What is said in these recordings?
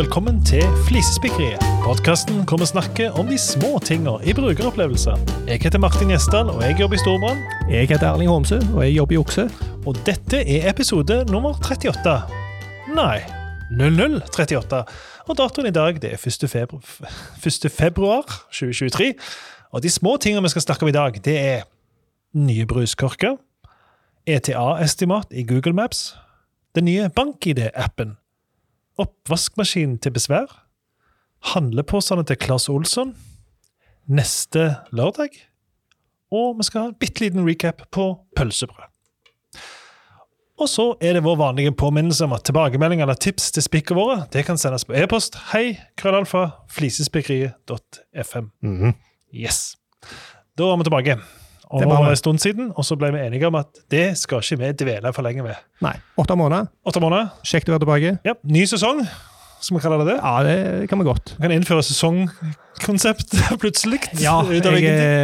velkommen til Flisespikkeriet. Podkasten hvor vi snakker om de små tinga i brukeropplevelser. Jeg heter Martin Gjesdal, og jeg jobber i Storbrann. Jeg heter Erling Homsø, og jeg jobber i Okse. Og dette er episode nummer 38. Nei, 0038. Og datoen i dag det er 1. februar, 1. februar 2023. Og de små tingene vi skal snakke om i dag, det er nye bruskorker, ETA-estimat i Google Maps, den nye BankID-appen, oppvaskmaskin til besvær, handleposene til Claes Olsson neste lørdag, og vi skal ha en bitte liten recap på pølsebrød. Og så er det vår vanlige påminnelse om at tilbakemeldinger eller tips til spikkene våre det kan sendes på e-post. Hei, krøllalfa, flisespikkeriet.fm. -hmm. Yes. Da er vi tilbake. Det det var en stund siden, og så ble vi enige om at det skal ikke vi dvele for lenge med. Nei, åtte måneder. Åtte måneder. Kjekt å være tilbake. Ja, Ny sesong, som vi kaller det. Ja, det kan vi godt. Vi kan innføre sesongkonsept plutselig. Ja, jeg,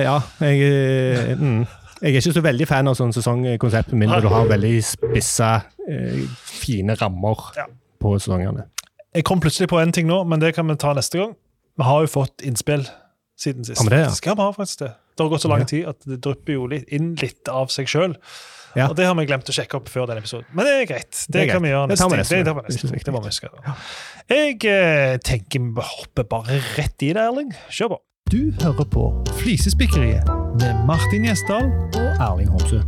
ja, jeg, mm. jeg er ikke så veldig fan av sånn sesongkonsept, med mindre du har veldig spissa, eh, fine rammer Ja. på sesongene. Jeg kom plutselig på en ting nå, men det kan vi ta neste gang. Vi har jo fått innspill siden sist. Det, ja? Skal vi ha faktisk det. Det har gått så lang Ja. tid at det drypper jo litt inn litt av seg sjøl. Ja. Og det har vi glemt å sjekke opp før denne episoden. Men det er greit. Det, Det er kan greit. Det vi gjøre neste Det, vi Det neste viktig. Det må vi huske. Jeg eh, tenker vi hopper bare rett i det, Erling. Kjør på. Du hører på Flisespikkeriet med Martin Gjesdal og Erling Homsø.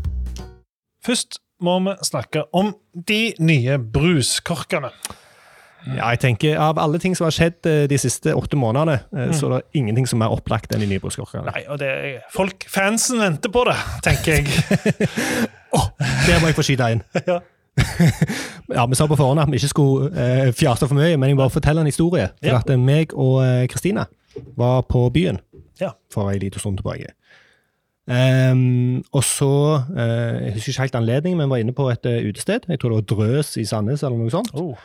Først må vi snakke om de nye bruskorkene. Ja, jeg tenker Av alle ting som har skjedd eh, de siste åtte månedene, mm. så er det ingenting som er opplagt enn i nye. Nei, og det folk, fansen venter på det, tenker jeg. Der må jeg få skyte inn. Ja. ja, Vi sa på forhånd at vi ikke skulle eh, fjase for mye, men jeg bare forteller en historie. For Ja. at eh, meg og eh, Kristina var på byen Ja. for en liten stund tilbake. Um, og så uh, Jeg husker ikke helt anledningen, men var inne på et uh, utested. Jeg tror det var Drøs i Sandnes. eller noe sånt. Oh.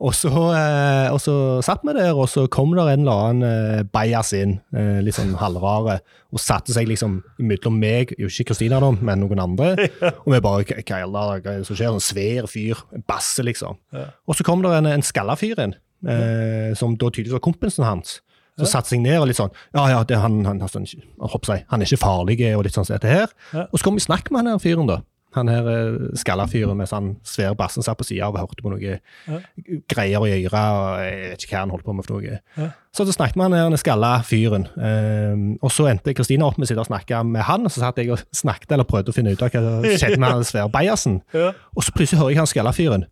Og så, eh, og så satt vi der, og så kom der en eller annen eh, bajas inn, eh, litt sånn halvrare, og satte seg liksom mellom meg, jo ikke Kristina da, men noen andre. Og vi bare Hva er det som skjer? Sånn svær fyr, en basse, liksom. Ja. Og så kom der en, en skalla fyr inn, eh, som da tydeligvis var kompisen hans. Så satte seg ned og litt sånn Ja, ja, det, han, han, han, han, er ikke farlig, og litt sånn som dette her. Og så kom vi i snakk med han her fyren, da. Han her eh, skalla fyren med sånn svær bassen satt på sida og hørte på noe greier i øret, og jeg vet ikke hva han holdt på med for noe. Ja. Så så snakket vi med han skalla fyren, um, og så endte Kristine opp med å sitte og snakke med han, og så satt jeg og snakket eller prøvde å finne ut av hva som skjedde med han svære bajasen. Ja. Og så plutselig hører jeg han skalla fyren.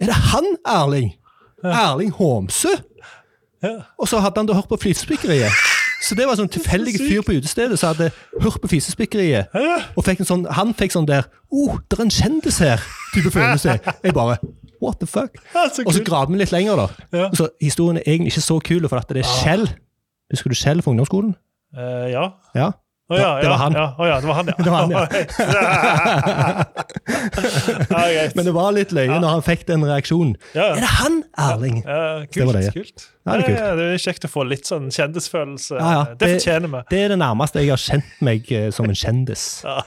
Er det han, Erling? Erling Homsø? Ja. Og så hadde han da hørt på Flisespikkeriet. Så det var en sånn tilfeldig fyr på utestedet som hadde hørt på Fisespikkeriet. Og fikk en sånn, han fikk sånn der oh, det er en kjendis her! type følelse. Jeg bare What the fuck? Og så gravde vi litt lenger, da. Ja. Så historien er egentlig ikke så kul, for at det er Kjell. Husker du Kjell fra ungdomsskolen? Eh, ja. Ja. Å ja, Det var ja, han. Ja, å ja, det var han, ja. Det var han, ja, Men det var litt løye når han fikk den reaksjonen. Ja, Er det han, Erling? Kult, Det var det, kult. Ja, det er kult. Ja, det er kjekt å få litt sånn kjendisfølelse. Det Det- fortjener vi. Det er det nærmeste jeg har kjent meg eh, som en kjendis. Hva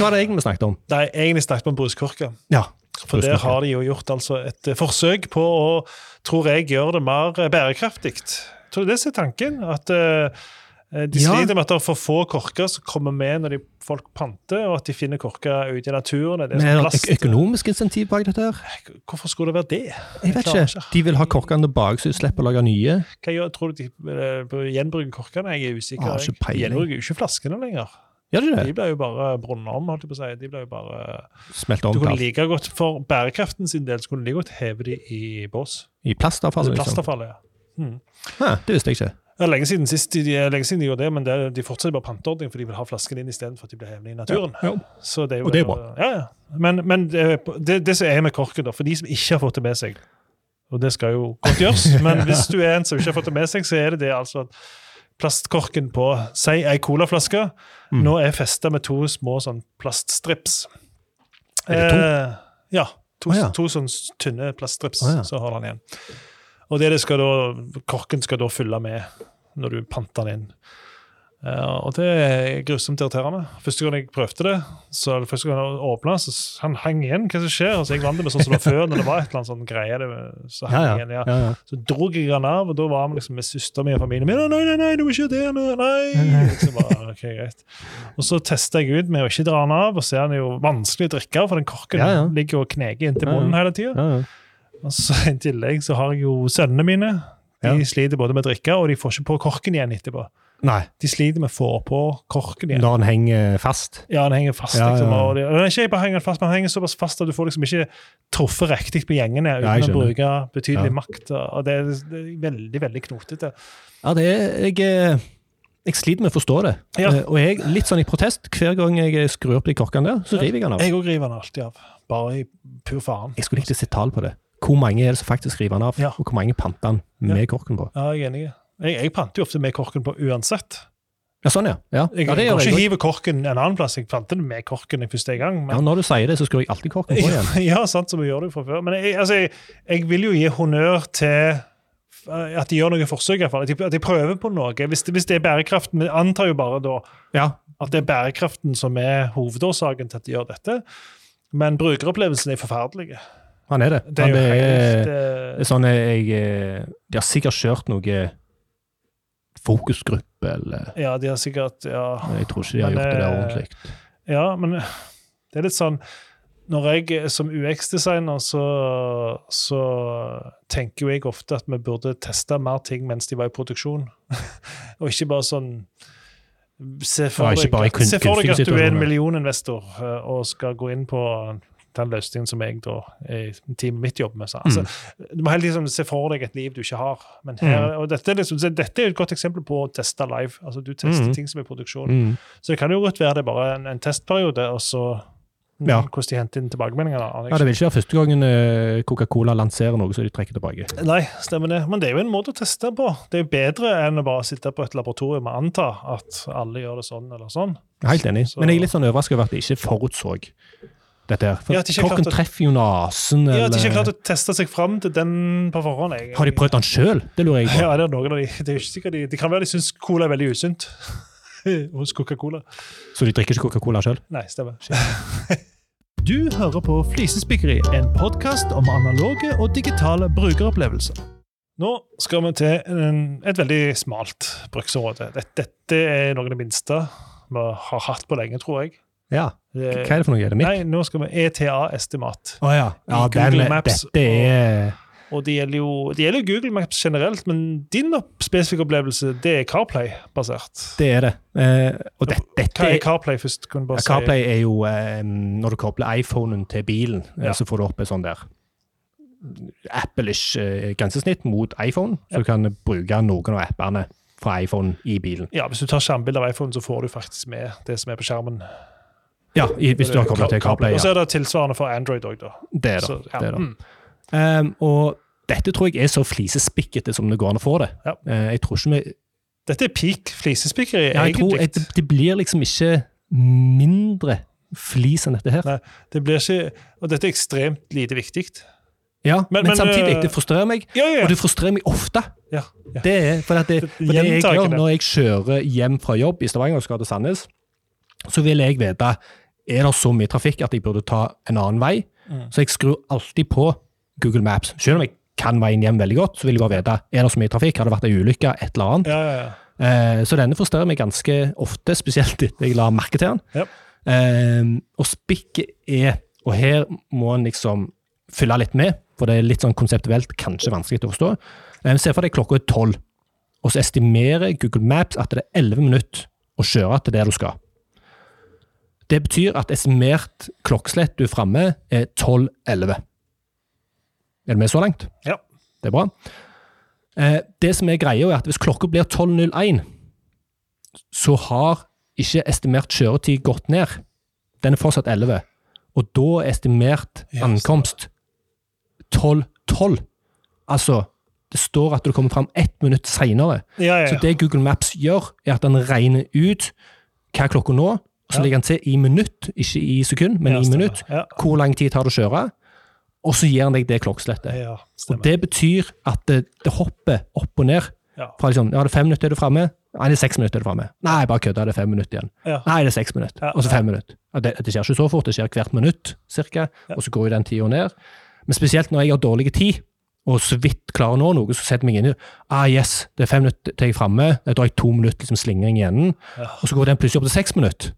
var det egentlig vi snakket om? Nei, egentlig snakket vi om bruskorker. Ja. For der har de jo gjort altså et eh, forsøk på å, tror jeg, gjøre det mer eh, bærekraftig. Tror det er det er tanken. At eh, de Ja. sliter med at det er for få korker som kommer med når de, folk panter, og at de finner korker ute i naturen. Det er Men er det et økonomisk insentiv bak dette? her? Hvorfor skulle det være det? Jeg vet ikke. De vil ha korkene tilbake, så de slipper å lage nye. Hva gjør, tror du de uh, gjenbruker korkene? Jeg er usikker. Ah, ikke. De gjenbruker jo ikke flaskene lenger. Gjør de De blir jo bare brunnet om, holdt jeg på å si. De blir jo bare... Smelte om Du kunne like godt, For bærekraften sin del så kunne du like godt heve de i bås. I plastavfallet? Altså liksom. plastavfallet, ja. Hmm. Ah, det visste jeg ikke. Det er lenge siden sist de, lenge siden de gjorde det, men det, de fortsetter bare panteordning, for de vil ha flaskene inn istedenfor at de blir hevende i naturen. Ja. Så det jo, Og det er bra. Ja, ja. Men, men det, det, som er med korken, da, for de som ikke har fått det med seg Og det skal jo godt gjøres, men hvis du er en som ikke har fått det med seg, så er det det altså at plastkorken på si ei colaflaske Mm. nå er festa med to små sånn plaststrips. Er det to? Eh, ja. To, ja. to sånn tynne plaststrips, ja. så har han igjen. Og det det skal da, korken skal da fylle med når du panter den inn. Uh, og det er grusomt irriterende. Første gang jeg prøvde det, så første gang jeg åpna, så han hang igjen. Hva som skjer? Så jeg vant det med sånn som det var før, når det var et eller annet sånn greie. Det, så hang Ja, ja. igjen, ja. ja, ja. Så dro jeg han av, og da var vi liksom med søsteren min og familien min. Nei, nei, nei, du må ikke det! Nei, nei. Liksom bare, ok, greit. Og så testa jeg ut med å ikke dra han av, og så er han jo vanskelig å drikke av, for den korken ligger og kneker inntil munnen hele tida. Og så I tillegg så har jeg jo sønnene mine. De Ja. sliter både med å drikke, og de får ikke på korken igjen etterpå. Nei, De sliter med å få på korken igjen. når den henger fast. Ja, den henger fast. Ja, liksom, ja. og det, og ikke bare henger fast, men den henger såpass fast at du får liksom ikke truffet riktig på gjengene uten Nei, å bruke betydelig makt. og det er, det er veldig, veldig knotete. Ja, det er jeg, eh, jeg sliter med å forstå det. Ja. Eh, Og jeg, litt sånn i protest, hver gang jeg skrur opp de korkene der, så river jeg den av. Jeg òg river den alltid av. Bare i pur faen. Jeg skulle likt å se tall på det. Hvor mange er det som faktisk river den av, Ja. og hvor mange panter han med korken på? Ja, jeg er enig. Jeg, jeg panter jo ofte med korken på uansett. Ja, sånn, ja. Ja, Jeg ja jeg går ikke jeg. hive korken en annen plass. Jeg panter den med korken i første gang. Ja, når du sier det, så skrur jeg alltid korken på igjen. ja, sant, som vi gjør det fra før. Men jeg, altså, jeg, jeg vil jo gi honnør til eh, at de gjør noen forsøk, i hvert fall. At de, at de prøver på noe. Hvis det, hvis det er bærekraften Vi antar jo bare da Ja, at det er bærekraften som er hovedårsaken til at de gjør dette. Men brukeropplevelsen er forferdelig. Han er det. Det er Han det er, helt eh, er sånn jeg eh, De har sikkert kjørt noe fokusgruppe, eller Ja, de har sikkert Ja, Jeg tror ikke de har Men, gjort det der eh, ordentlig. ja men det er litt sånn Når jeg som UX-designer, så, så tenker jo jeg ofte at vi burde teste mer ting mens de var i produksjon. Og ikke bare sånn Se for, deg, bare se for deg at du er en millioninvestor eh, og skal gå inn på den løsningen som jeg da i teamet mitt jobber med. Så, altså, Du må helt liksom se for deg et liv du ikke har. Men her, og dette, liksom, dette er et godt eksempel på å teste live. Altså Du tester Mm. ting som er i produksjon. Mm. Så det kan jo godt være det er bare en, en testperiode, og så mm, Ja. hvordan de henter inn tilbakemeldinger. Da. Ja, Det vil ikke være første gangen eh, Coca-Cola lanserer noe så de trekker tilbake. Nei, stemmer det. Men det er jo en måte å teste på. Det er jo bedre enn å bare sitte på et laboratorium og anta at alle gjør det sånn eller sånn. Helt enig. Så- Men jeg er litt sånn overrasket over at de ikke forutså dette her. For Ja, de har å- treffer jo nesen, de ikke klart å teste seg fram til den på forhånd. Jeg, Har de prøvd den sjøl? Det lurer jeg på. Ja, det er noen av de. Det er ikke sikkert de, det kan være de syns cola er veldig usunt hos Coca-Cola. Så de drikker ikke Coca-Cola sjøl? Nei, stemmer. Du hører på Flisespikkeri, en podkast om analoge og digitale brukeropplevelser. Nå skal vi til en, et veldig smalt bruksområde. Dette, dette er noe av det minste vi har hatt på lenge, tror jeg. Ja. Hva er det for noe? Er det mitt? nei, nå skal vi ETA-estimat. Oh, ja. ja I Google den, Maps Dette er Og det gjelder jo det gjelder Google Maps generelt, men din spesifikke opplevelse det er CarPlay-basert. Det er det. Eh, og det, dette Hva er CarPlay først? Kan du bare ja, CarPlay er jo eh, når du kobler iPhonen til bilen, eh, Ja. så får du opp et sånn der Apple-ish eh, grensesnitt mot iPhone, så du kan bruke noen av appene fra iPhone i bilen. Ja, Hvis du tar skjermbilde av iPhone, så får du faktisk med det som er på skjermen. Ja, i, hvis du har kobla til CarPlay. Og så er det tilsvarende for Android òg, da. Det er det. Så, ja. det, er det. mm. Um, og dette tror jeg er så flisespikkete som det går an å få det. Ja. Uh, jeg tror ikke vi Dette er peak flisespikkeri, ja, jeg tror jeg, det, blir liksom ikke mindre flis enn dette her. Nei. Det blir ikke, og dette er ekstremt lite viktig. Ja, Men- men, men, samtidig, eh, det frustrerer meg, Ja, ja, og det frustrerer meg ofte. ja. ja. Det er, for Det- for det jeg gjør når jeg kjører hjem fra jobb i Stavanger og skal til Sandnes, så vil jeg vite er det så mye trafikk at jeg burde ta en annen vei. Mm. Så jeg skrur alltid på Google Maps. Selv om jeg kan veien hjem veldig godt, så vil jeg bare vite er det så mye trafikk, har det vært ei ulykke, et eller annet. ja, ja, ja. Eh, så denne forstørrer meg ganske ofte, spesielt etter jeg la merke til den. Ja. Eh, og spikket er Og her må en liksom fylle litt med, for det er litt sånn konseptuelt kanskje vanskelig å forstå. Eh, Se for deg klokka er tolv, og så estimerer Google Maps at det er elleve minutter å kjøre til der du skal. Det betyr at estimert klokkeslett du er framme, er 12.11. Er du med så langt? Ja. Det er bra. Eh, det som er greia, er at hvis klokka blir 12.01, så har ikke estimert kjøretid gått ned. Den er fortsatt 11. Og da er estimert ankomst 12.12. Altså, det står at du kommer fram ett minutt seinere. ja, ja, Så det Google Maps gjør, er at den regner ut hva er klokka nå, så Ja. legger han til i minutt, ikke i sekund, men i minutt, hvor lang tid tar det å kjøre, og så gir han deg det klokkeslettet. Og det betyr at det, det hopper opp og ned. Fra liksom, ja, det er fem minutter er du framme, Nei, det er seks minutter er du framme. Nei, bare kødda, det er fem minutter igjen. Nei, det er seks minutter. Og så fem minutter. Det, det skjer ikke så fort, det skjer hvert minutt, cirka. Og så går jo den tida ned. Men spesielt når jeg har dårlig tid, og så vidt klarer å nå noe, så setter jeg meg inn i ah, yes, det er fem minutter til jeg er framme. Da har jeg to minutter liksom, slingring igjen. Ja. Og så går den plutselig opp til seks minutter.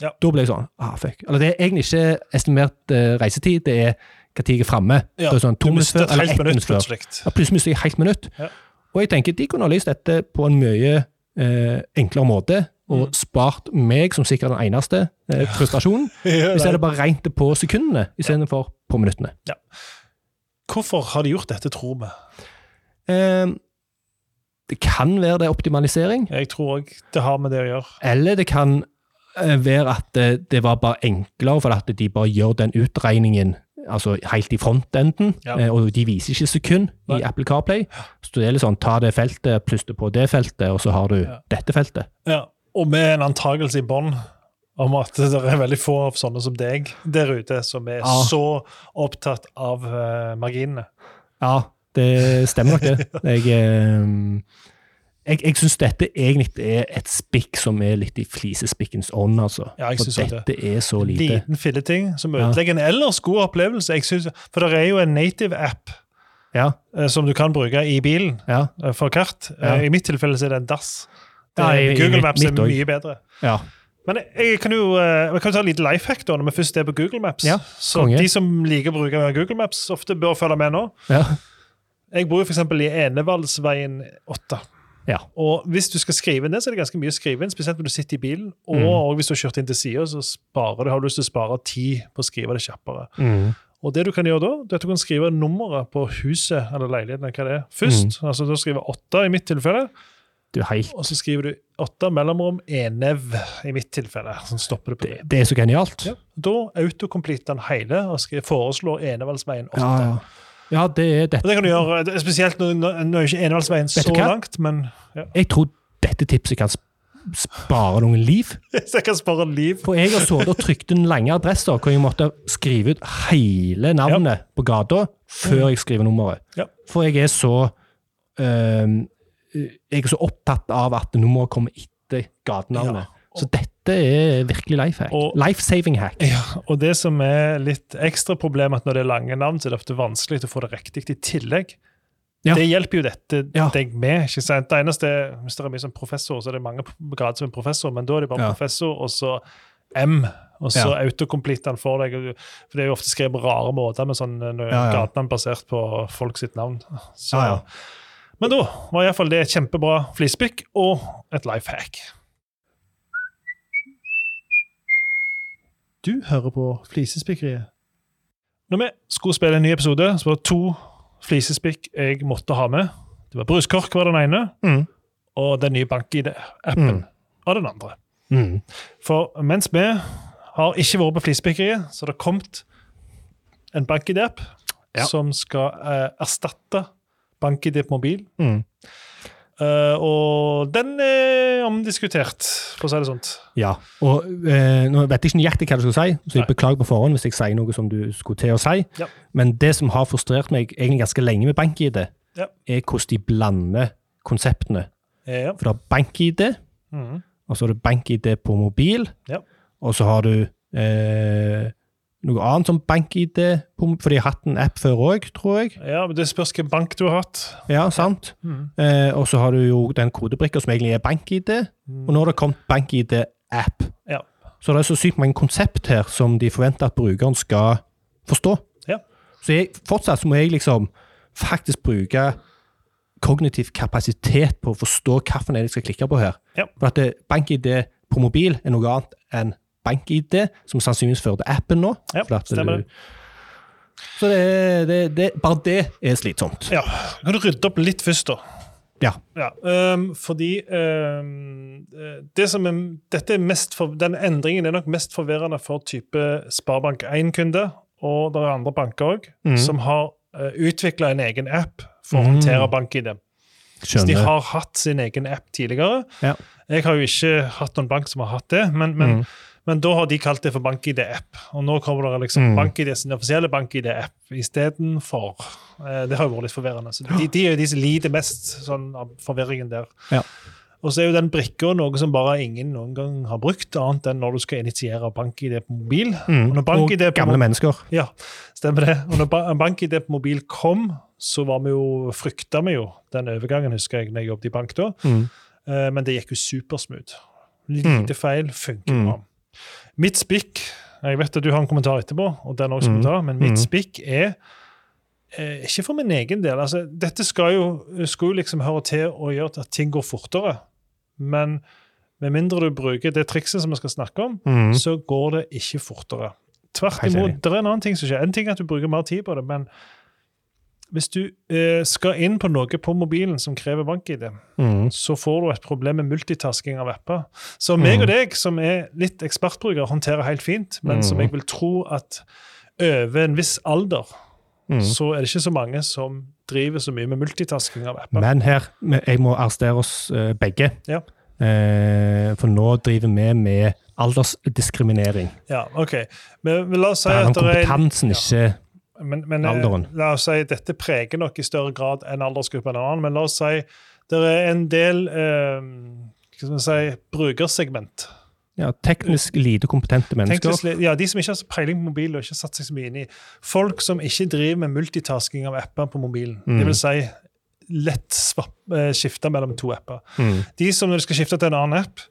Ja. Da blir jeg sånn ah, fuck. Eller det er egentlig ikke estimert uh, reisetid, det er når jeg er framme. Ja, sånn to minutter før eller ett minutt før. Ja, plutselig mister jeg et helt minutt. Ja. Og jeg tenker de kunne ha løst dette på en mye uh, enklere måte, og Mm. spart meg, som sikkert den eneste, eh, frustrasjonen. Ja, Hvis jeg hadde bare regnet det på sekundene istedenfor på minuttene. Hvorfor har de gjort dette, tror vi? Eh, det kan være det er optimalisering, Jeg tror òg det har med det å gjøre. eller det kan være at det, det var bare enklere, for at de bare gjør den utregningen altså helt i frontenden, Ja. eh, og de viser ikke sekund i Apple CarPlay. Så det er litt sånn, ta det feltet, pluss det på det feltet, og så har du Ja. dette feltet. Ja, og med en antakelse i bånn om at det er veldig få av sånne som deg der ute som er Ja. så opptatt av uh, marginene. Ja, det stemmer nok det. Jeg, eh, jeg, jeg syns dette egentlig er et spikk som er litt i flisespikkens ånd, altså. Ja, jeg For synes dette er så lite. liten filleting som Ja. en ellers god opplevelse. Jeg synes, for det er jo en native-app Ja, eh, som du kan bruke i bilen ja, eh, for kart. Eh, I mitt tilfelle så er det en dass. Det, Google Maps er mye bedre. ja. Men jeg, kan jo jeg kan ta litt life hack da, når vi først er på Google Maps. Ja, så de som liker å bruke Google Maps, ofte bør følge med nå. ja. Jeg bor jo f.eks. i Enevaldsveien 8. Ja. Og hvis du skal skrive inn det, så er det ganske mye å skrive inn, spesielt når du sitter i bilen. Og, Mm. og hvis du har kjørt inn til sida, så sparer du, har du lyst til å spare tid på å skrive det kjappere. Mm. Og det du kan gjøre da, det er at du kan skrive nummeret på huset eller leiligheten hva det er, først. Altså da skriver åtte i mitt tilfelle, Du og så skriver du åtte mellomrom enev i mitt tilfelle. Sånn stopper det på det. det, det er så genialt. Ja. Da autocompleter den hele og foreslår Enevaldsveien 8. Ja, ja. Ja, det er dette. Og det kan du gjøre, spesielt når, når, nå er ikke Enevaldsveien så langt, men ja. Jeg tror dette tipset kan spare noen liv. Jeg kan spare liv. For jeg har sittet og trykt en lange adresser hvor jeg måtte skrive ut hele navnet på gata før jeg skriver nummeret. Ja. For jeg er så øh, Jeg er så opptatt av at nummeret kommer etter gatenavnet. Så dette er virkelig life hack. Og- Life-saving hack. Ja, og det som er litt ekstra problem, at når det er lange navn, så er det ofte vanskelig å få det riktig i tillegg. Ja. Det hjelper jo dette Ja. deg med. ikke sant? Det eneste Hvis det er mye som professor, så er det mange grader som en professor, men da er det bare Ja. professor, og så M, og så Ja. autocomplete for deg. For det er jo ofte skrevet på rare måter med sånn eh, gatenavn basert på folk sitt navn. Så. Men da var iallfall det et kjempebra flisespikk og et life hack. Du hører på Flisespikkeriet. Når vi skulle spille en ny episode, så var det to flisespikk jeg måtte ha med. Det var bruskork var den ene, Mm. og den nye BankID-appen Mm. var den andre. Mm. For mens vi har ikke vært på Flisespikkeriet, så har det kommet en BankID-app Ja. som skal eh, erstatte BankID på mobil. Mm. Eh, og den er omdiskutert, for å si det sånt. Ja, og uh, nå vet jeg ikke nøyaktig hva du skal si, så jeg Nei. beklager på forhånd hvis jeg sier noe som du skulle til å si. Ja. Men det som har frustrert meg egentlig ganske lenge med BankID, Ja. er hvordan de blander konseptene. Ja. For du har BankID, mm. og så har du BankID på mobil, Ja. og så har du eh, noe annet som BankID, for de har hatt en app før òg, tror jeg. ja, men det spørs hvilken bank du har hatt. Ja, sant? Mm. Eh, og så har du jo den kodebrikka som egentlig er BankID, og nå har det kommet BankID-app. Ja. Så det er så sykt mange konsept her som de forventer at brukeren skal forstå. Ja. Så jeg, fortsatt så må jeg liksom faktisk bruke kognitiv kapasitet på å forstå hvilken jeg skal klikke på her. Ja. For at det- BankID på mobil er noe annet enn BankID, som sannsynligvis fører til appen nå. Ja, stemmer det. Så det, det, det, bare det er slitsomt. Ja, Kan du rydde opp litt først, da? Ja. Ja, um, fordi eh, det som er, dette er mest for, Den endringen er nok mest forvirrende for type Sparebank1-kunde, og det er andre banker òg, mm. som har uh, utvikla en egen app for å håndtere håndtere bank-ID. Så de har hatt sin egen app tidligere. Ja. Jeg har jo ikke hatt noen bank som har hatt det, men, men, Mhm. Men da har de kalt det for BankID-app. Og nå kommer det liksom mm. BankID sin offisielle BankID-app istedenfor. Eh, det har jo vært litt forvirrende. Så de, de er jo de som lider mest sånn, av forvirringen der. Ja. Og så er jo den brikka noe som bare ingen noen gang har brukt, annet enn når du skal initiere bank-ID på mobil. Mm. Og på gamle mo- mennesker. Ja, stemmer det. Og når ba- bank-ID på mobil kom, så var vi jo, frykta vi jo den overgangen, husker jeg, når jeg jobbet i bank da. Mm. Eh, Men det gikk jo supersmooth. Lite feil, funker Mm. Mitt spikk Jeg vet at du har en kommentar etterpå, og den også skal vi Mm. ta, men mitt Mm. spikk er eh, ikke for min egen del. altså Dette skal jo, skal jo liksom høre til å gjøre at ting går fortere. Men med mindre du bruker det trikset som vi skal snakke om, Mm. så går det ikke fortere. Tvert imot. Det er en annen ting som skjer. En ting er at du bruker mer tid på det, men hvis du eh, skal inn på noe på mobilen som krever bank-ID, Mm. så får du et problem med multitasking av apper. Så meg Mm. og deg, som er litt ekspertbrukere, håndterer helt fint, men som Mm. jeg vil tro at over en viss alder, Mm. så er det ikke så mange som driver så mye med multitasking av apper. Men her, jeg må arrestere oss eh, begge. Ja. Eh, for nå driver vi med aldersdiskriminering. Ja, ok. Men, la oss si at det er kompetansen, ikke Men, men eh, la oss si dette preger nok i større grad enn aldersgruppen enn en annen, men la oss si det er en del eh, hva skal man si, brukersegment. ja, teknisk lite kompetente mennesker. Teknisk, ja, De som ikke har så peiling på mobil og ikke har satt seg så mye inn i Folk som ikke driver med multitasking av apper på mobilen. Mm. Det vil si lett eh, skifte mellom to apper. Mm. De som når de skal skifte til en annen app,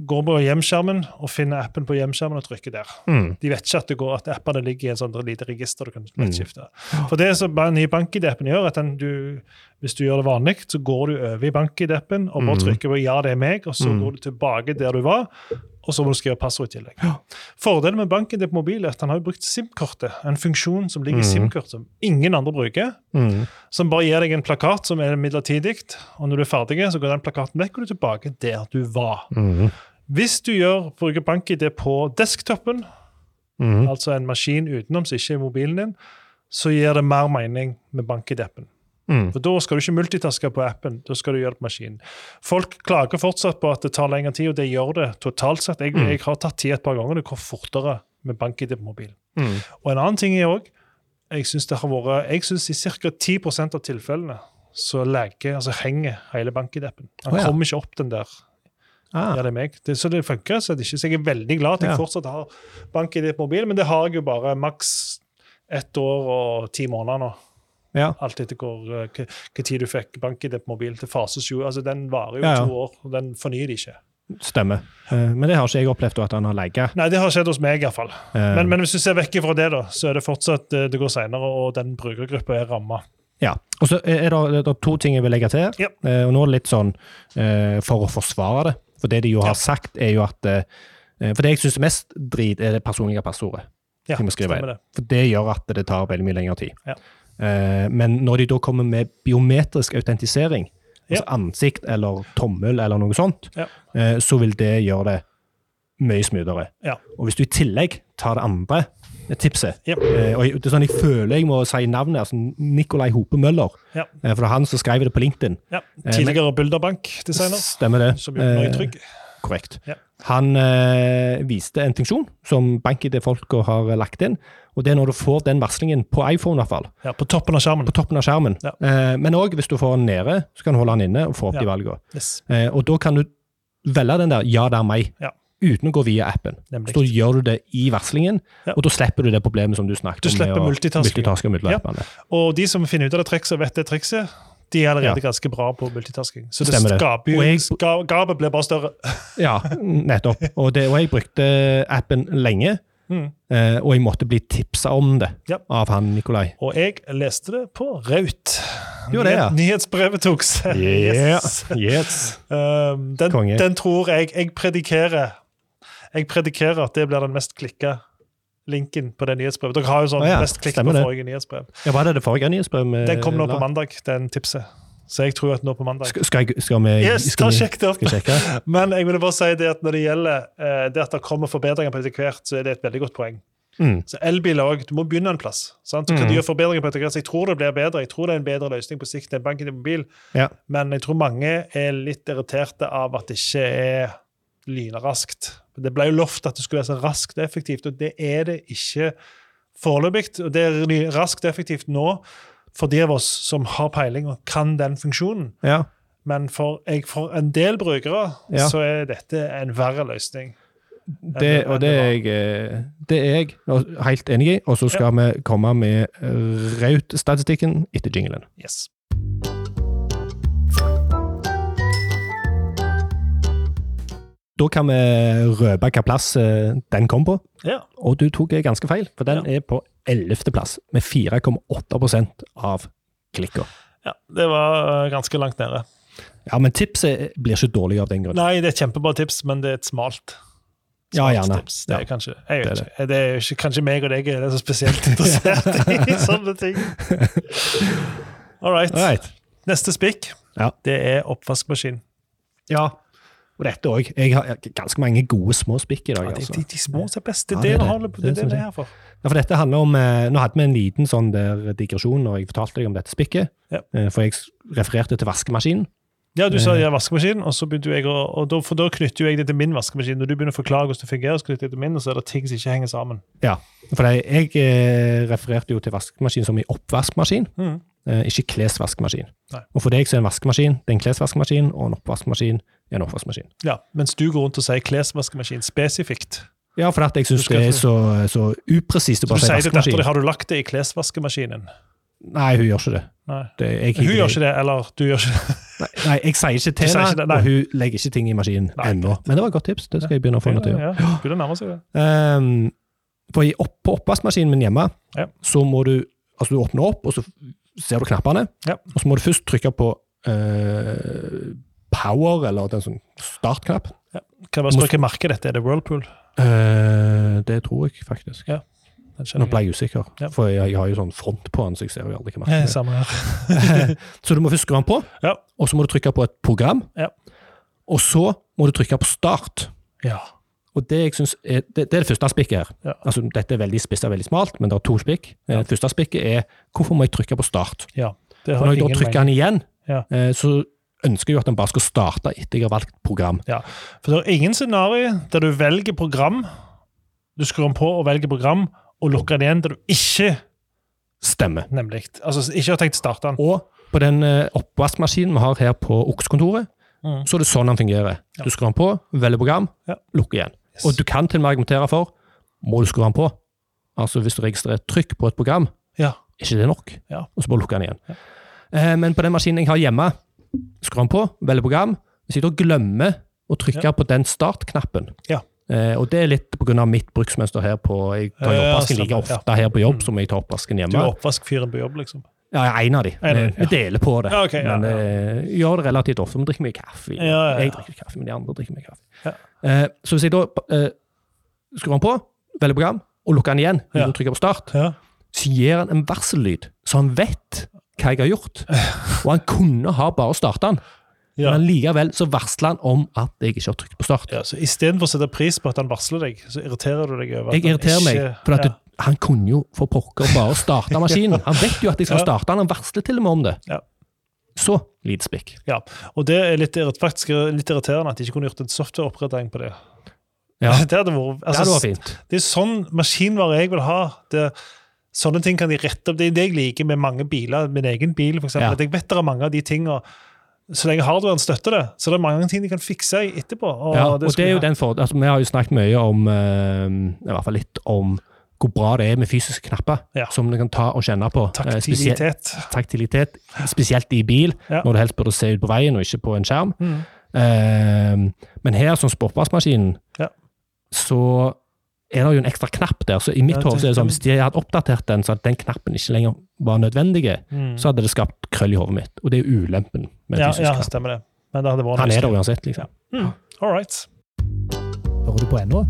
går på hjemskjermen og finner appen på hjemskjermen og trykker der. Mm. De vet ikke at, det går, at appene ligger i en sånn lite register du kan Mm. skifte. For det som nye bank-ID-appen gjør, at den du, hvis du gjør det vanlig, så går du over i bank-ID-appen og bare Mm. trykker på 'ja, det er meg', og så Mm. går du tilbake der du var, og så må du skrive passord i tillegg. Ja. Fordelen med bank-ID på mobil er at han har brukt SIM-kortet, en funksjon som ligger i Mm. SIM-kort som ingen andre bruker, Mm. som bare gir deg en plakat som er midlertidig, og når du er ferdig, så går den plakaten vekk, og du er tilbake der du var. Mm. Hvis du gjør, bruker bank-ID på desktopen, Mm. altså en maskin utenom som ikke er mobilen din, så gir det mer mening med bank-ID-appen. Mm. For Da skal du ikke multitaske på appen, da skal du gjøre det på maskinen. Folk klager fortsatt på at det tar lengre tid, og det gjør det totalt sett. Jeg, Mm. jeg har tatt tid et par ganger, det går fortere med bank-ID på mobil. Mm. Og en annen ting er òg jeg syns det har vært, jeg synes i ca. 10% av tilfellene så lagger, altså henger hele bank-ID-appen. Han oh, ja. kommer ikke opp den der. Ah. Ja, det er meg. Det, så det funker så det ikke. Så jeg er veldig glad at jeg Ja. fortsatt har bank-ID på mobil, men det har jeg jo bare maks ett år og ti måneder nå. Ja. Alt etter hvor, eh, hva tid du fikk bank-ID på mobil til fases jo. Altså, den varer jo Ja, ja. to år, og den fornyer de ikke. Stemmer. Eh, Men det har ikke jeg opplevd, at han har legget. Nei, det har skjedd hos meg iallfall. Um, Men, men hvis du ser vekk fra det, da, så er det fortsatt eh, det går seinere, og den brukergruppa er ramma. Ja. Og så er det, det er to ting jeg vil legge til. Ja. Eh, og nå er det litt sånn eh, for å forsvare det. For det de jo har sagt, er jo at eh, For det jeg syns mest drit, er det personlige passordet. Ja, det. For det gjør at det tar veldig mye lengre tid. Ja. Eh, men når de da kommer med biometrisk autentisering, Ja. altså ansikt eller tommel eller noe sånt, Ja. eh, så vil det gjøre det mye smoothere. Ja. Og hvis du i tillegg tar det andre tipset Ja. eh, og jeg- det er sånn Jeg føler jeg må si navnet. altså Nikolai Hope Møller. Ja. For det er han som skrev det på LinkedIn. Ja. Tidligere Bulderbank-designer, Stemmer det. som gjorde meg Trygg. Korrekt. Ja. Han eh, viste en funksjon som BankID-folka har lagt inn. og Det er når du får den varslingen på iPhone, i hvert fall, Ja, på toppen av skjermen. på toppen av skjermen. Ja. Eh, men òg hvis du får den nede, så kan du holde den inne og få opp Ja. de valgene. Yes. Eh, og da kan du velge den der 'ja, det er meg', Ja. uten å gå via appen. Nemlig. Så da gjør du det i varslingen, Ja. og da slipper du det problemet som du snakket Du om. slipper multitasking. multitasking. Ja. Og de som finner ut av det trikset og vet det trikset, de er allerede Ja. ganske bra på multitasking. Så det Stemmer skaper jo Og jeg- ska- Gapet blir bare større. Ja, nettopp. Og, det, og jeg brukte appen lenge, Mm. eh, og jeg måtte bli tipsa om det Ja. av han Nikolai. Og jeg leste det på Raut. Jo, det, ja. Nyhetsbrevet tok seg. Yes. Yes. Um, den, den tror jeg Jeg predikerer Jeg predikerer at det blir den mest klikka linken på det nyhetsbrevet. Dere har jo sånn ah, ja, mest klikk på forrige nyhetsbrev. Ja, Var det det forrige nyhetsbrevet? Den kom nå på mandag, den tipset. Så jeg tror at nå på mandag Skal, skal, jeg, skal vi Yes, skal vi- sjekk det opp. Sjekke? Men jeg ville bare si det at når det gjelder eh, det at det kommer forbedringer på etter hvert, så er det et veldig godt poeng. Mm. Så elbiler òg. Du må begynne en plass. Sant? Du kan Mm. gjøre forbedringer på etter hvert, så Jeg tror det blir bedre. Jeg tror det er en bedre løsning på sikt enn banken i mobil. Ja. Men jeg tror mange er litt irriterte av at det ikke er lynraskt. Det ble jo lovt at det skulle være så raskt og effektivt, og det er det ikke foreløpig. Og det er raskt og effektivt nå for de av oss som har peiling og kan den funksjonen. ja. Men for, jeg, for en del brukere Ja. så er dette en verre løsning. Det, og det er jeg, eh, det er jeg helt enig i. Og så skal vi komme med Raut-statistikken etter jinglen. Yes. Da kan vi røpe hvilken plass eh, den kom på. Ja. Og du tok eh, ganske feil, for den er på 11. plass, med 4,8% av klikka. ja. Det var eh, ganske langt nede. Ja, men tipset blir ikke dårlig av den grunn. Nei, det er et kjempebra tips, men det er et smalt. Ja, smalt gjerne. Tips. Det er Ja. kanskje, jeg Det er ikke. Det er ikke, kanskje meg og deg er så spesielt interessert i sånne ting. All right. All right. Neste spikk, Ja. det er oppvaskmaskin. Ja. Og dette òg. Jeg har ganske mange gode små spikk i dag. Ja, de, altså. de, de små er best. Det Ja, er det det er det. holder. Det Det det det er her for. Ja, for dette handler om, eh, Nå hadde vi en liten sånn der digresjon når jeg fortalte deg om dette spikket. Ja. Eh, For jeg refererte til vaskemaskinen. Ja, du Eh. sa ja, vaskemaskin, og så begynte jeg å, og da, for da knytter jo jeg det til min vaskemaskin. Når du begynner å forklare hvordan det fungerer, så knytter jeg det til min, og så er det ting som ikke henger sammen. Ja, for jeg, jeg eh, refererte jo til vaskemaskin som i oppvaskmaskin, mm. eh, ikke klesvaskemaskin. Nei. Og for deg så er en vaskemaskin det er en klesvaskemaskin, og en oppvaskmaskin er en oppvaskmaskin. Ja, Mens du går rundt og sier klesvaskemaskin spesifikt. Ja, for at jeg syns det er så, så upresist å Så bare du si sier til dattera vaskemaskin. di har du lagt det i klesvaskemaskinen. Nei, hun gjør ikke det. Det jeg, Hun gjør ikke det, eller du gjør ikke det. Nei, nei, jeg sier ikke til henne, det, og hun legger ikke ting i maskinen ennå. Men det var et godt tips. Det skal jeg begynne å få henne til å gjøre. Det. Ehm, for i opp, på oppvaskmaskinen min hjemme, Ja. så må du altså du åpner opp, og så ser du knappene. Ja. Og så må du først trykke på eh, power, eller en sånn startknapp. Kan jeg bare spørre hvilket merke dette er? Det Whirlpool? Eh, det tror jeg faktisk. Ja. Nå ble jeg usikker, Ja. for jeg, har jo sånn front på den, så jeg ser jo aldri hva Eh, merket er. Samme her. Så du må først skru den på, Ja. og så må du trykke på et program. Ja. Og så må du trykke på start. Ja. Og det jeg synes er, det, det er det første spikket her. Ja. Altså, dette er veldig spisset og veldig smalt, men det er to spikk. Ja. Det første spikket er hvorfor må jeg trykke på start? ja. Det har når jeg da trykker den igjen, Ja. eh, så ønsker jo at den bare skal starte etter jeg har valgt program. Ja, For det er ingen scenario der du velger program, du skrur den på og velger program, og lukker den igjen der du ikke Stemmer. nemlig, altså ikke har tenkt å starte den. Og på den eh, oppvaskmaskinen vi har her på Oksekontoret, Mm. så er det sånn den fungerer. Ja. Du skrur den på, velger program, Ja. lukker igjen. Yes. Og du kan til og med argumentere for må du skru den på. Altså hvis du registrerer trykk på et program, Ja. er ikke det nok? Ja. Og så bare lukker den igjen. Eh, men på den maskinen jeg har hjemme, skrur den på, velger program. Hvis jeg da glemmer å trykke på den startknappen, Ja. eh, og det er litt pga. mitt bruksmønster her på Jeg tar Ja, oppvasken like ofte her på jobb som jeg tar oppvasken Du hjemme. er oppvaskfyren på jobb, liksom. Ja, jeg er en av de. En av de, Vi- deler på det. Ja, ok, men ja. eh, gjør det relativt ofte. Vi drikker mye kaffe. Ja, ja, ja. Jeg drikker kaffe, men de andre drikker mye kaffe. Ja. Eh, så hvis jeg da eh, skrur den på, velger program, og lukker den igjen, Ja. trykker på start, Ja. så gir han en varsellyd, så han vet hva jeg har gjort. Og han kunne ha bare starta den, Ja. men likevel så varsler han om at jeg ikke har trykt på start. ja, så Istedenfor å sette pris på at han varsler deg, så irriterer du deg over at Jeg han irriterer meg, for at ja. du, han kunne jo for pokker bare starte maskinen. Han vet jo at jeg skal Ja. starte den, han varsler til og med om det. Ja. Så lite spikk. Ja, og det er litt, faktisk litt irriterende at de ikke kunne gjort en softwareoppgradering på det. Ja, Det hadde vært, det hadde altså, vært fint. det er sånn maskinvare jeg vil ha. Det, sånne ting kan de rette opp. Det er det jeg liker med mange biler. Min egen bil, for. Ja. At jeg vet det er mange av de tingene Så lenge hardwaren støtter det, så er det mange ting de kan fikse etterpå. Og Ja, og det er jo den for, altså, Vi har jo snakket mye om eh, i hvert fall litt om hvor bra det er med fysiske knapper Ja. som du kan ta og kjenne på. Eh, spesielt- Taktilitet. taktilitet, spesielt i bil, Ja. når du helst burde se ut på veien og ikke på en skjerm. Mm. Uh, men her, som sportvaskmaskinen, Ja. så er det jo en ekstra knapp der. Så i mitt Ja, hode så er det sånn, hvis de hadde oppdatert den, så at den knappen ikke lenger var nødvendig, Mm. så hadde det skapt krøll i hodet mitt. Og det er jo ulempen med Ja, fysisk ja, knapp. stemmer det. Men det hadde vært Han er der uansett, liksom. Mm. All right. Hører du på ennå?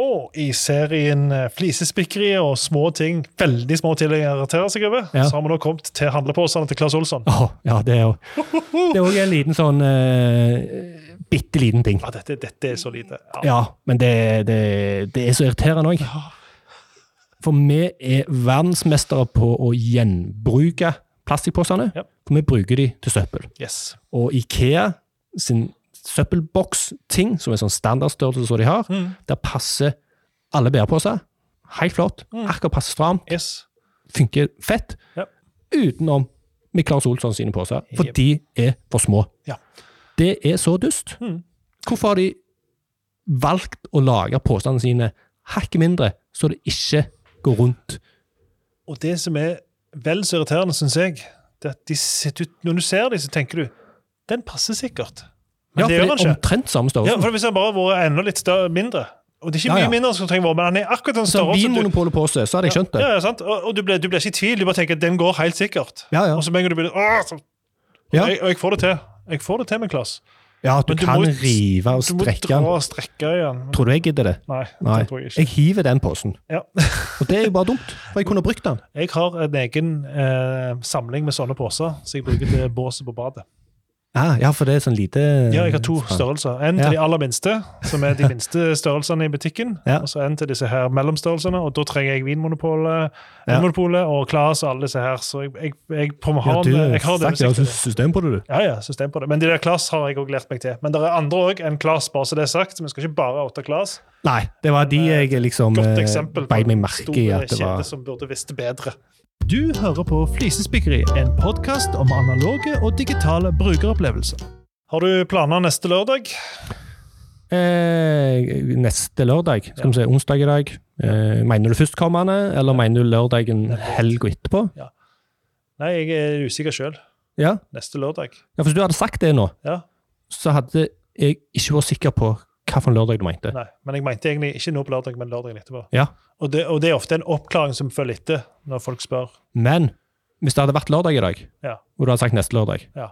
Og i serien eh, Flisespikkeri og små ting, veldig små ting å irritere seg over, Ja. så har vi nå kommet til handleposene til Claes Olsson. Oh, ja, det er jo Det er òg en liten sånn uh, bitte liten ting. Ja, dette, dette er så lite. Ja. Ja, men det, det, det er så irriterende òg. For vi er verdensmestere på å gjenbruke plastikkposene. Ja. For vi bruker de til søppel. Yes. Og Ikea sin søppelboks-ting, som er sånn standardstørrelse som de har, Mm. der passer alle bæreposer. Helt flott. Mm. Akkurat passe stramt. Yes. Funker fett. Ja. utenom Miklas Olsson sine poser, for yep. de er for små. Ja. Det er så dust. Mm. Hvorfor har de valgt å lage påstandene sine hakket mindre, så det ikke går rundt? Og det som er vel så irriterende, syns jeg, det er at de sitter ut, når du ser dem, så tenker du den passer sikkert. Men Ja, det gjør er ikke. omtrent samme Ja, størrelse. for Hvis han bare hadde vært enda litt større, mindre Og det er ikke Ja, mye ja. mindre som trenger vår, men han er akkurat den Sånn størrelse. du- Vinmonopolet-pose, så hadde jeg skjønt det. Ja, ja, sant? Og, og du, blir, ikke i tvil, du bare tenker at den går helt sikkert. Ja, ja. Og så mener du blir Åh, så, og, jeg, og jeg får det til. Jeg får det til med Klass. Ja, at du, du kan må- rive og strekke. Du må dra og strekke igjen. den. Tror du jeg gidder det? Nei, Nei. det tror jeg ikke. Jeg hiver den posen. Ja. Og det er jo bare dumt, for jeg kunne brukt den. Jeg har en egen eh, samling med sånne poser, så jeg bruker til båset på badet. Ah, ja, for det er sånn lite Ja, jeg har to størrelser. En Ja. til de aller minste, som er de minste størrelsene i butikken. Ja. Og så en til disse her mellomstørrelsene, og da trenger jeg Vinmonopolet Ja. Vinmonopolet og Claes og alle disse her. Så jeg, jeg, jeg, på Ja, har, du jeg har det snakker altså system på det, du. Ja, ja, system på det. Men de der Claes har jeg også lært meg til. Men det er andre òg enn Claes, bare så det er sagt. Så vi skal ikke bare oute Claes. Nei, det var de jeg liksom eh, eksempel på beit meg merke i at det var som burde visst bedre. Du hører på Flisespikkeri, en podkast om analoge og digitale brukeropplevelser. Har du planer neste lørdag? eh, Neste lørdag, skal vi se, onsdag i dag. Eh, mener du førstkommende, eller mener du lørdagen helga etterpå? Nei, jeg er usikker sjøl. Ja. Neste lørdag. ja, for hvis du hadde sagt det nå, Ja. så hadde jeg ikke vært sikker på hvilken lørdag du mente. Nei, men jeg mente egentlig ikke nå på lørdag, men lørdagen etterpå. Ja. Og det, og det er ofte en oppklaring som følger etter når folk spør. Men hvis det hadde vært lørdag i dag, Ja. og du hadde sagt neste lørdag, Ja.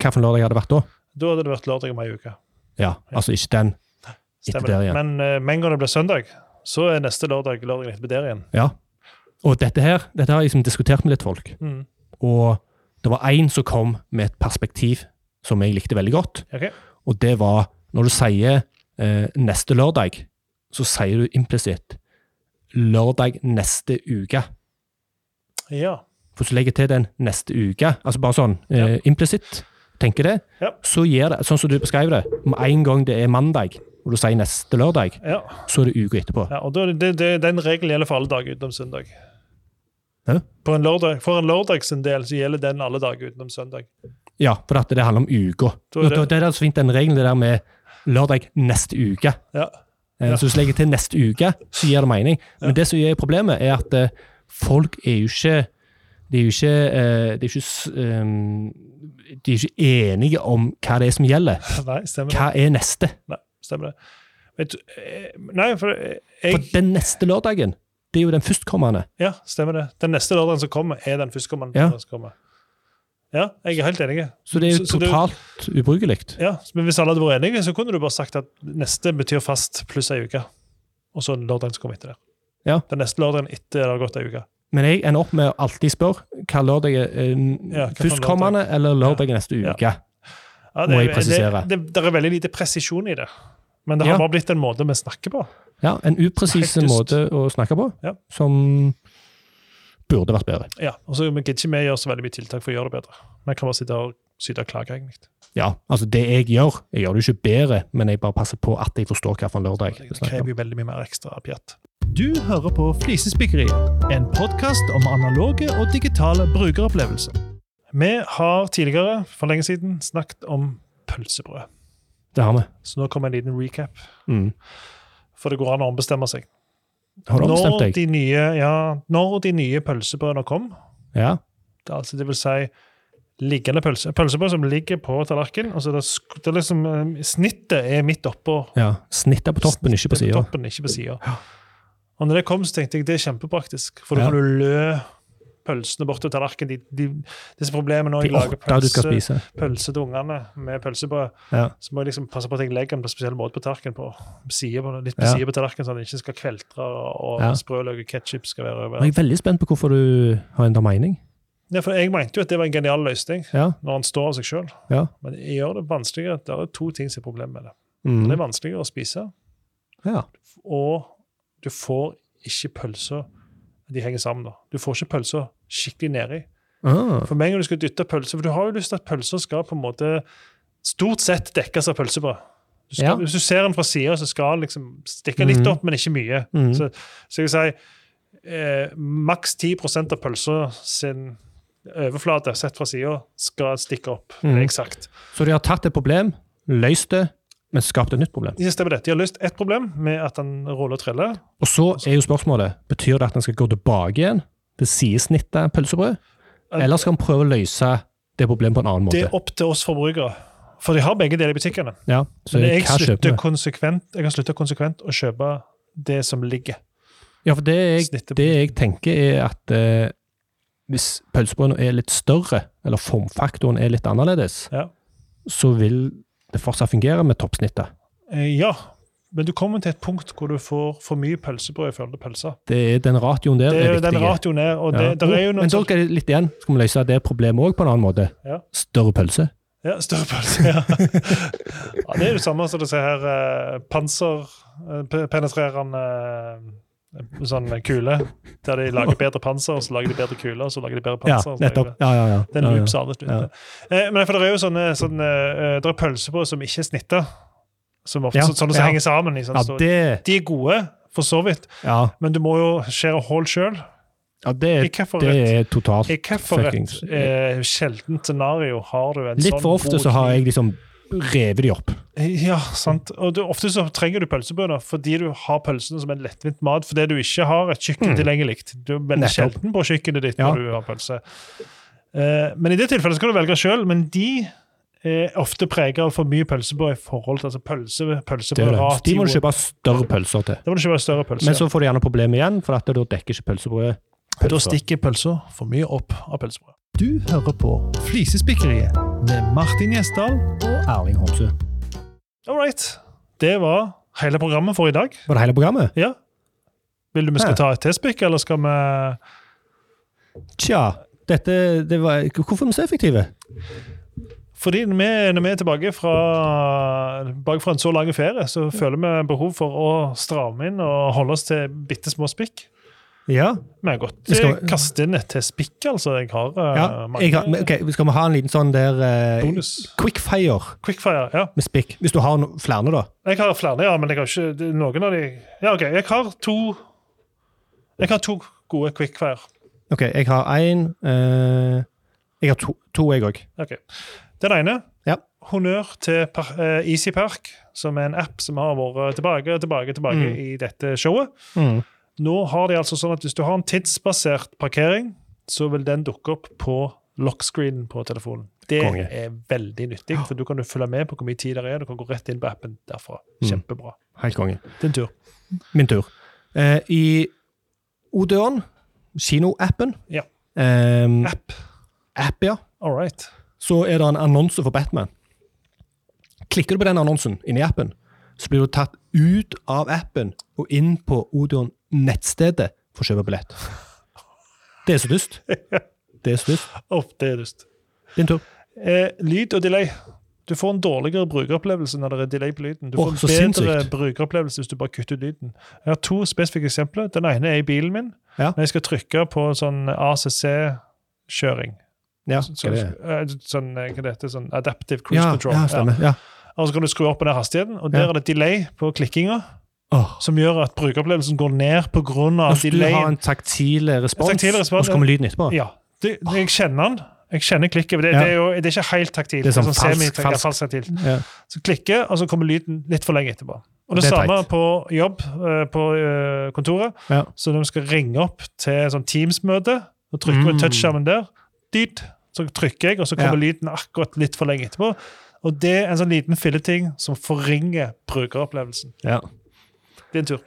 hvilken lørdag hadde det vært da? Da hadde det vært lørdag om ei uke. Ja, altså ikke den. Etter der igjen. Men uh, med en gang det blir søndag, så er neste lørdag lørdagen etterpå der igjen. Ja. Og dette her, dette har jeg liksom diskutert med litt folk. Mm. Og det var én som kom med et perspektiv som jeg likte veldig godt. Okay. Og det var når du sier eh, neste lørdag, så sier du implisitt lørdag neste uke. Ja. For hvis du legger til den neste uke, altså bare sånn eh, Ja. implisitt, tenker det, Ja. så gir det, sånn som du beskrev det, med en gang det er mandag, og du sier neste lørdag, ja. så er det uka etterpå. ja og da, er det, det, den regelen gjelder for alle dager utenom søndag. Hæ? En lørdag, for en lørdag sin del så gjelder den alle dager utenom søndag. Ja, for det handler om uka. Det- Det er så fint den regelen det der med lørdag neste uke. Ja. Eh, Ja. Så hvis du legger til neste uke, så gir det mening. Men det som er problemet, er at eh, folk er jo ikke de er jo ikke, eh, de er ikke, ehm, de er ikke enige om hva det er som gjelder. Nei, stemmer det. Hva er neste? Nei, stemmer det. Vet du, nei, for jeg For den neste lørdagen, det er jo den førstkommende. Ja, stemmer det. Den neste lørdagen som kommer, er den førstkommende. Ja. som kommer. Ja, jeg er helt enig. Så det er jo Så- så det- totalt ubrukelig. Ja, men Hvis alle hadde vært enige, så kunne du bare sagt at neste betyr fast pluss ei uke. Og så lørdagen som kommer etter det. Ja. Den neste lørdagen etter det har gått ei uke. Men jeg ender opp med å alltid spørre hva lørdag er eh, Ja, førstkommende eller lørdag neste Ja. uke. Ja, Må jeg presisere. Det, det, det er veldig lite presisjon i det. Men det har bare blitt en måte vi snakker på. Ja, En upresis måte å snakke på, Ja. som burde vært bedre. Ja, og så gidder ikke vi gjøre så veldig mye tiltak for å gjøre det bedre. Vi kan bare sitte og syte og klage, egentlig. Ja, altså det jeg gjør, jeg gjør det jo ikke bedre, men jeg bare passer på at jeg forstår hvilken lørdag Det vi krever jo veldig mye mer ekstra pjatt. Du hører på Flisespikkeri, en podkast om analoge og digitale brukeropplevelser. Vi har tidligere, for lenge siden, snakket om pølsebrød. Det har vi. Så nå kommer en liten recap. Mm. For det går an å ombestemme seg. Har du ombestemt Når deg? de nye, ja, når de nye pølsebrødene kom, Ja. det, altså, det vil si liggende pølse, pølsebrød som ligger på tallerkenen, Altså det, det liksom, eh, snittet er midt oppå ja. Snittet på toppen, ikke på sida. siden. Og når det kom, så tenkte jeg det er kjempepraktisk, for da Ja. kan du lø pølsene bort til tallerkenen. De, de, disse problemene når jeg lager pølse, pølse til ungene med pølsebrød, Ja. så må jeg liksom passe på at jeg legger den på spesiell måte på tallerkenen, på på, litt på Ja. siden på tallerkenen, sånn at den ikke skal kveltre, og Ja. sprøløk og ketchup skal være over. Jeg er veldig spent på hvorfor du har endret mening. Ja, for jeg mente jo at det var en genial løsning, Ja. når han står av seg sjøl. Ja. Men jeg gjør det vanskeligere. Det er to ting som er problemet med det. Mm. Det er vanskeligere å spise, ja. og du får ikke pølser De henger sammen, da. Du får ikke pølser skikkelig nedi. Ah. For meg gang du skal dytte pølser For du har jo lyst til at pølser skal på en måte stort sett dekkes av pølsebrød. Du skal, Ja. Hvis du ser den fra sida, så skal den liksom stikke litt Mhm. opp, men ikke mye. Mm. Så, så jeg vil si eh, maks 10% av pølsa sin overflate sett fra sida skal stikke opp. Mm. Eksakt. Så de har tatt et problem, løst det, men skapt et nytt problem. De stemmer det. De har løst ett problem med at den ruller og triller. Og så er jo spørsmålet, betyr det at den skal gå tilbake igjen til sidesnittet pølsebrød, eller skal han prøve å løse det problemet på en annen måte? Det er opp til oss forbrukere. For de har begge deler i butikkene. Ja, så Men jeg slutter konsekvent, jeg har slutte konsekvent å kjøpe det som ligger. Ja, for det jeg, det jeg tenker er at eh, hvis pølsebrødene er litt større, eller formfaktoren er litt annerledes, Ja. så vil det fortsatt fungere med toppsnittet. Eh, ja, men du kommer til et punkt hvor du får for mye pølsebrød i forhold til pølser. Det er den ratioen der Det er er jo den viktig. ratioen er, og det, Ja. der er jo noen Men sånn er det litt igjen. Skal vi løse det problemet òg på en annen måte? Ja. Større pølse. Ja, større pølse, ja. ja. Det er det samme som du ser her. Eh, panser, eh, eh, sånn kule. Der de lager bedre panser, og så lager de bedre kuler, og så lager de bedre panser. de- nettopp. Ja, ja, ja. Det er en ja, ja. loop som aldri slutter. Eh, men for det er jo sånne, sånne eh, det er pølsebrød som ikke er snitta. Som ofte, Ja, så- sånne som ja. henger sammen. sånn Ja, det, De er gode, for så vidt, ja, men du må jo skjære hull sjøl. ja, det, er, det er totalt fuckings eh, sjeldent scenario har du en Litt sånn for ofte så har jeg liksom revet de opp. Ja, sant. Og du, ofte så trenger du pølsebønner fordi du har pølsene som en lettvint mat fordi du ikke har et kjøkken tilgjengelig. Du er veldig. Sjelden på kjøkkenet ditt Ja. når du har pølse. Eh, men i det tilfellet så kan du velge sjøl, men de er ofte preget av for mye pølsebrød i forhold til altså pølse, er pølsebrød de må du kjøpe større pølser til. Da må du kjøpe større pølser. Men så får du gjerne problemer igjen, for at da dekker ikke pølsebrødet da stikker pølsa for mye opp av pølsebrød. Du hører på Flisespikkeriet med Martin Gjesdal Og Erling Homsø. All right. Det var hele programmet for i dag. Var det hele programmet? Ja. Vil du vi skal ta et T-spikk, eller skal vi Tja, dette det var, Hvorfor er vi så effektive? Fordi når vi, når vi er tilbake fra, tilbake fra en så lang ferie, så føler vi behov for å stramme inn og holde oss til bitte små spikk. Ja. Vi har godt Vi skal- eh, kaste inn til spikk, altså. Jeg har eh, ja mange jeg har, okay, Skal vi ha en liten sånn der eh, bonus. quickfire Quickfire, ja. med spikk? Hvis du har no, flere, da. Jeg har flere, ja, men jeg har ikke noen av de Ja, OK. Jeg har to Jeg har to gode quickfire. Ok, jeg har én Jeg har to, to jeg òg. Ok. Den ene Ja. Honnør til eh, EasyPark, som er en app som har vært tilbake og tilbake, tilbake Mm. i dette showet. Mm. Nå har de altså sånn at Hvis du har en tidsbasert parkering, så vil den dukke opp på lockscreenen på telefonen. Det Konge. er veldig nyttig, for du kan jo følge med på hvor mye tid det er. Du kan gå rett inn på appen derfra. Mm. Kjempebra. Helt konge. Din tur. Min tur. Eh, I Odeon, kinoappen Ja. eh, App. App, ja. All right. Så er det en annonse for Batman. Klikker du på den annonsen inni appen, så blir du tatt ut av appen og inn på Odeon nettstedet for å kjøpe billett. Det er så dust. Det er så dust. Oh, det er dust. Din tur. Eh, lyd og delay. Du får en dårligere brukeropplevelse når det er delay på lyden. Du får oh, en bedre sinnssykt. brukeropplevelse hvis du bare kutter ut lyden. Jeg har to spesifikke eksempler. Den ene er i bilen min. Ja. Når jeg skal trykke på sånn ACC-kjøring. Ja, Så, hva er det? eh, sånn, eh, hva det heter, sånn Adaptive Cruise Ja, Control. ja, stemmer. Ja. Og så kan du skru opp på den hastigheten, og der er det delay på klikkinga, Oh. som gjør at brukeropplevelsen går ned pga. delay. du har en taktil respons, Taktil respons, og så kommer lyden etterpå. Ja. Det, jeg kjenner den. Jeg kjenner klikket. Det, Ja. det, er jo, det er ikke helt taktilt. Det er sånn falsk- semi- ja, falsk. falsk taktilt. Ja. Så klikker, og så kommer lyden litt for lenge etterpå. Og det, Det samme teit. på jobb eh, på kontoret. Ja. Så når vi skal ringe opp til sånn Teams-møte, og trykker vi Mm. touchskjermen der, dit, så trykker jeg, og så kommer Ja. lyden akkurat litt for lenge etterpå. Og det er en sånn liten filleting som forringer brukeropplevelsen. Ja. Din tur.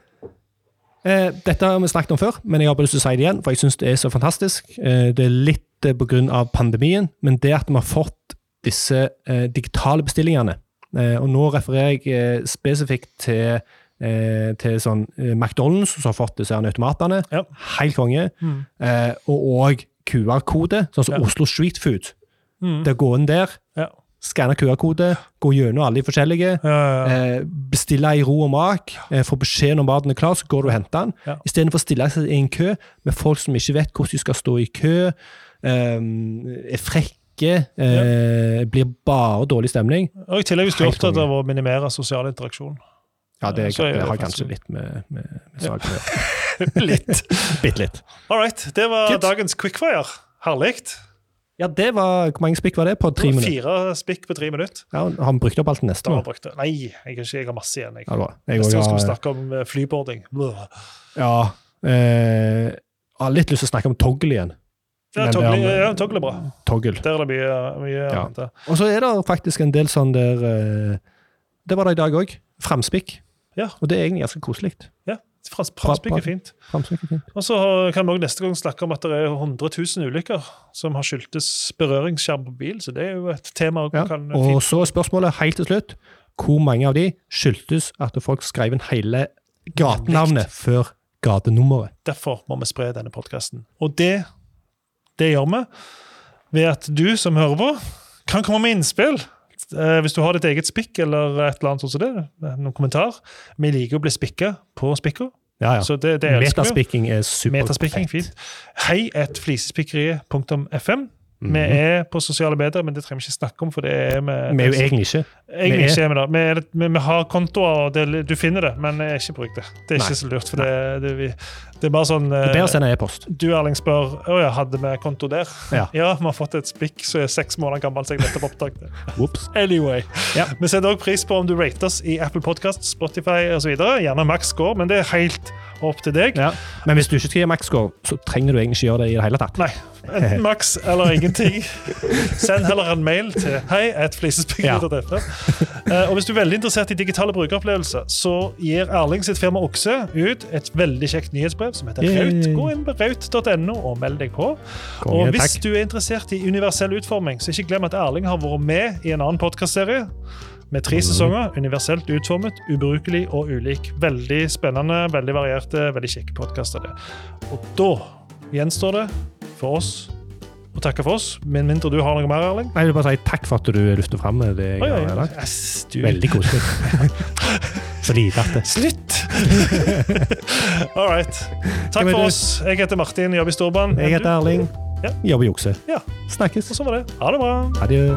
Eh, dette har vi snakket om før, men jeg har bare lyst til å si det igjen, for jeg syns det er så fantastisk. Eh, det er litt eh, av pandemien, men det at vi har fått disse eh, digitale bestillingene eh, Og nå refererer jeg eh, spesifikt til, eh, til sånn McDonald's, som har fått disse automatene. Ja. Helt konge. Mm. Eh, og òg QR-kode, sånn som Ja. Oslo Street Food. Mm. Det å gå inn der, Ja. skanne QR-kode, gå gjennom alle de forskjellige. Eh, bestille i ro og mak, eh, få beskjed når maten er klar, så går du og henter den. Ja. Istedenfor å stille seg i en kø med folk som ikke vet hvordan de skal stå i kø, eh, er frekke, eh, blir bare dårlig stemning. Og I tillegg hvis du er opptatt av å minimere sosial interaksjon. Ja, det, Så er det har kanskje litt med, med, med saken å gjøre. Litt. Bitte litt. All right. Det var Good. dagens quickfire. Herlig. Ja, det var, Hvor mange spikk var det på tre minutter? Fire spikk på tre minutter. Ja, har vi brukt opp alt neste Da har det. Nei, jeg har, ikke, jeg har masse igjen. Jeg. Ja, bra. Jeg Neste gang skal vi snakke om eh, flyboarding. Blah. Ja, eh, jeg har litt lyst til å snakke om toggle igjen. Ja, toggle, er- ja, toggle er bra. Toggle. Der er det mye, mye Ja. annet. Og så er det faktisk en del sånn der eh, Det var det i dag òg. Framspikk. Ja. Og det er egentlig ganske koselig. Ja, Framspikk er fint. Og så kan vi også neste gang snakke om at det er 100 000 ulykker som har skyldtes berøringsskjerm på bil, så det er jo et tema Ja. kan Og så er spørsmålet helt til slutt hvor mange av de skyldtes at folk skrev inn hele gatenavnet før gatenummeret. Derfor må vi spre denne podkasten. Og det, det gjør vi ved at du som hører på, kan komme med innspill. Eh, hvis du har ditt eget spikk eller et eller annet sånt som det, eh, noen kommentar. Vi liker å bli spikka på spikker, Ja, ja. så det, det. Metaspikking er super Metaspikking, fint. Hei et flisespikkeriet.fm. Mhm. Vi er på sosiale medier, men det trenger vi ikke snakke om. for det er vi, Vi er jo egentlig ikke. Egentlig vi ikke er vi da. Vi, er, vi, vi har kontoer, og det, du finner det, men jeg ikke bruk det. Det er Nei. ikke så lurt. for det, det, vi, det er bare sånn Det er eh, bedre å sende e-post. Du Erling spør å ja, hadde vi konto der. Ja. Ja, vi har fått et spikk som er seks måneder gammel. så jeg nettopp oppdaget det. Anyway. Ja. Vi setter også pris på om du rater oss i Apple Podcast, Spotify osv. Gjerne maks score, men det er helt opp til deg. Ja. Men hvis du ikke skal gi maks score, så trenger du egentlig ikke gjøre det i det hele tatt. Nei, enten maks eller ingenting. Send heller en mail til hei at flisespikkeri.no. Eh, Og hvis du er veldig interessert i digitale brukeropplevelser, så gir Erling sitt firma Okse ut et veldig kjekt nyhetsbrev som heter. Raut. Gå inn på raut.no og meld deg på. Og hvis takk. du er interessert i universell utforming, så ikke glem at Erling har vært med i en annen podkastserie. Med tre sesonger. Universelt utformet, ubrukelig og ulik. Veldig spennende, veldig varierte, veldig kjekke podkaster. Og da gjenstår det for oss å takke for oss, med mindre du har noe mer, Erling. Nei, jeg vil bare si takk for at du løfter fram det jeg Oi, har lagt. Yes. Veldig koselig. Så lite at det. Slutt! All right. Takk for oss. Jeg heter Martin, jobber i Storbanen. Jeg heter Erling. Ja. Jobber i Jukse. Ja. Snakkes. Og så var det. Ha det bra. Adjø.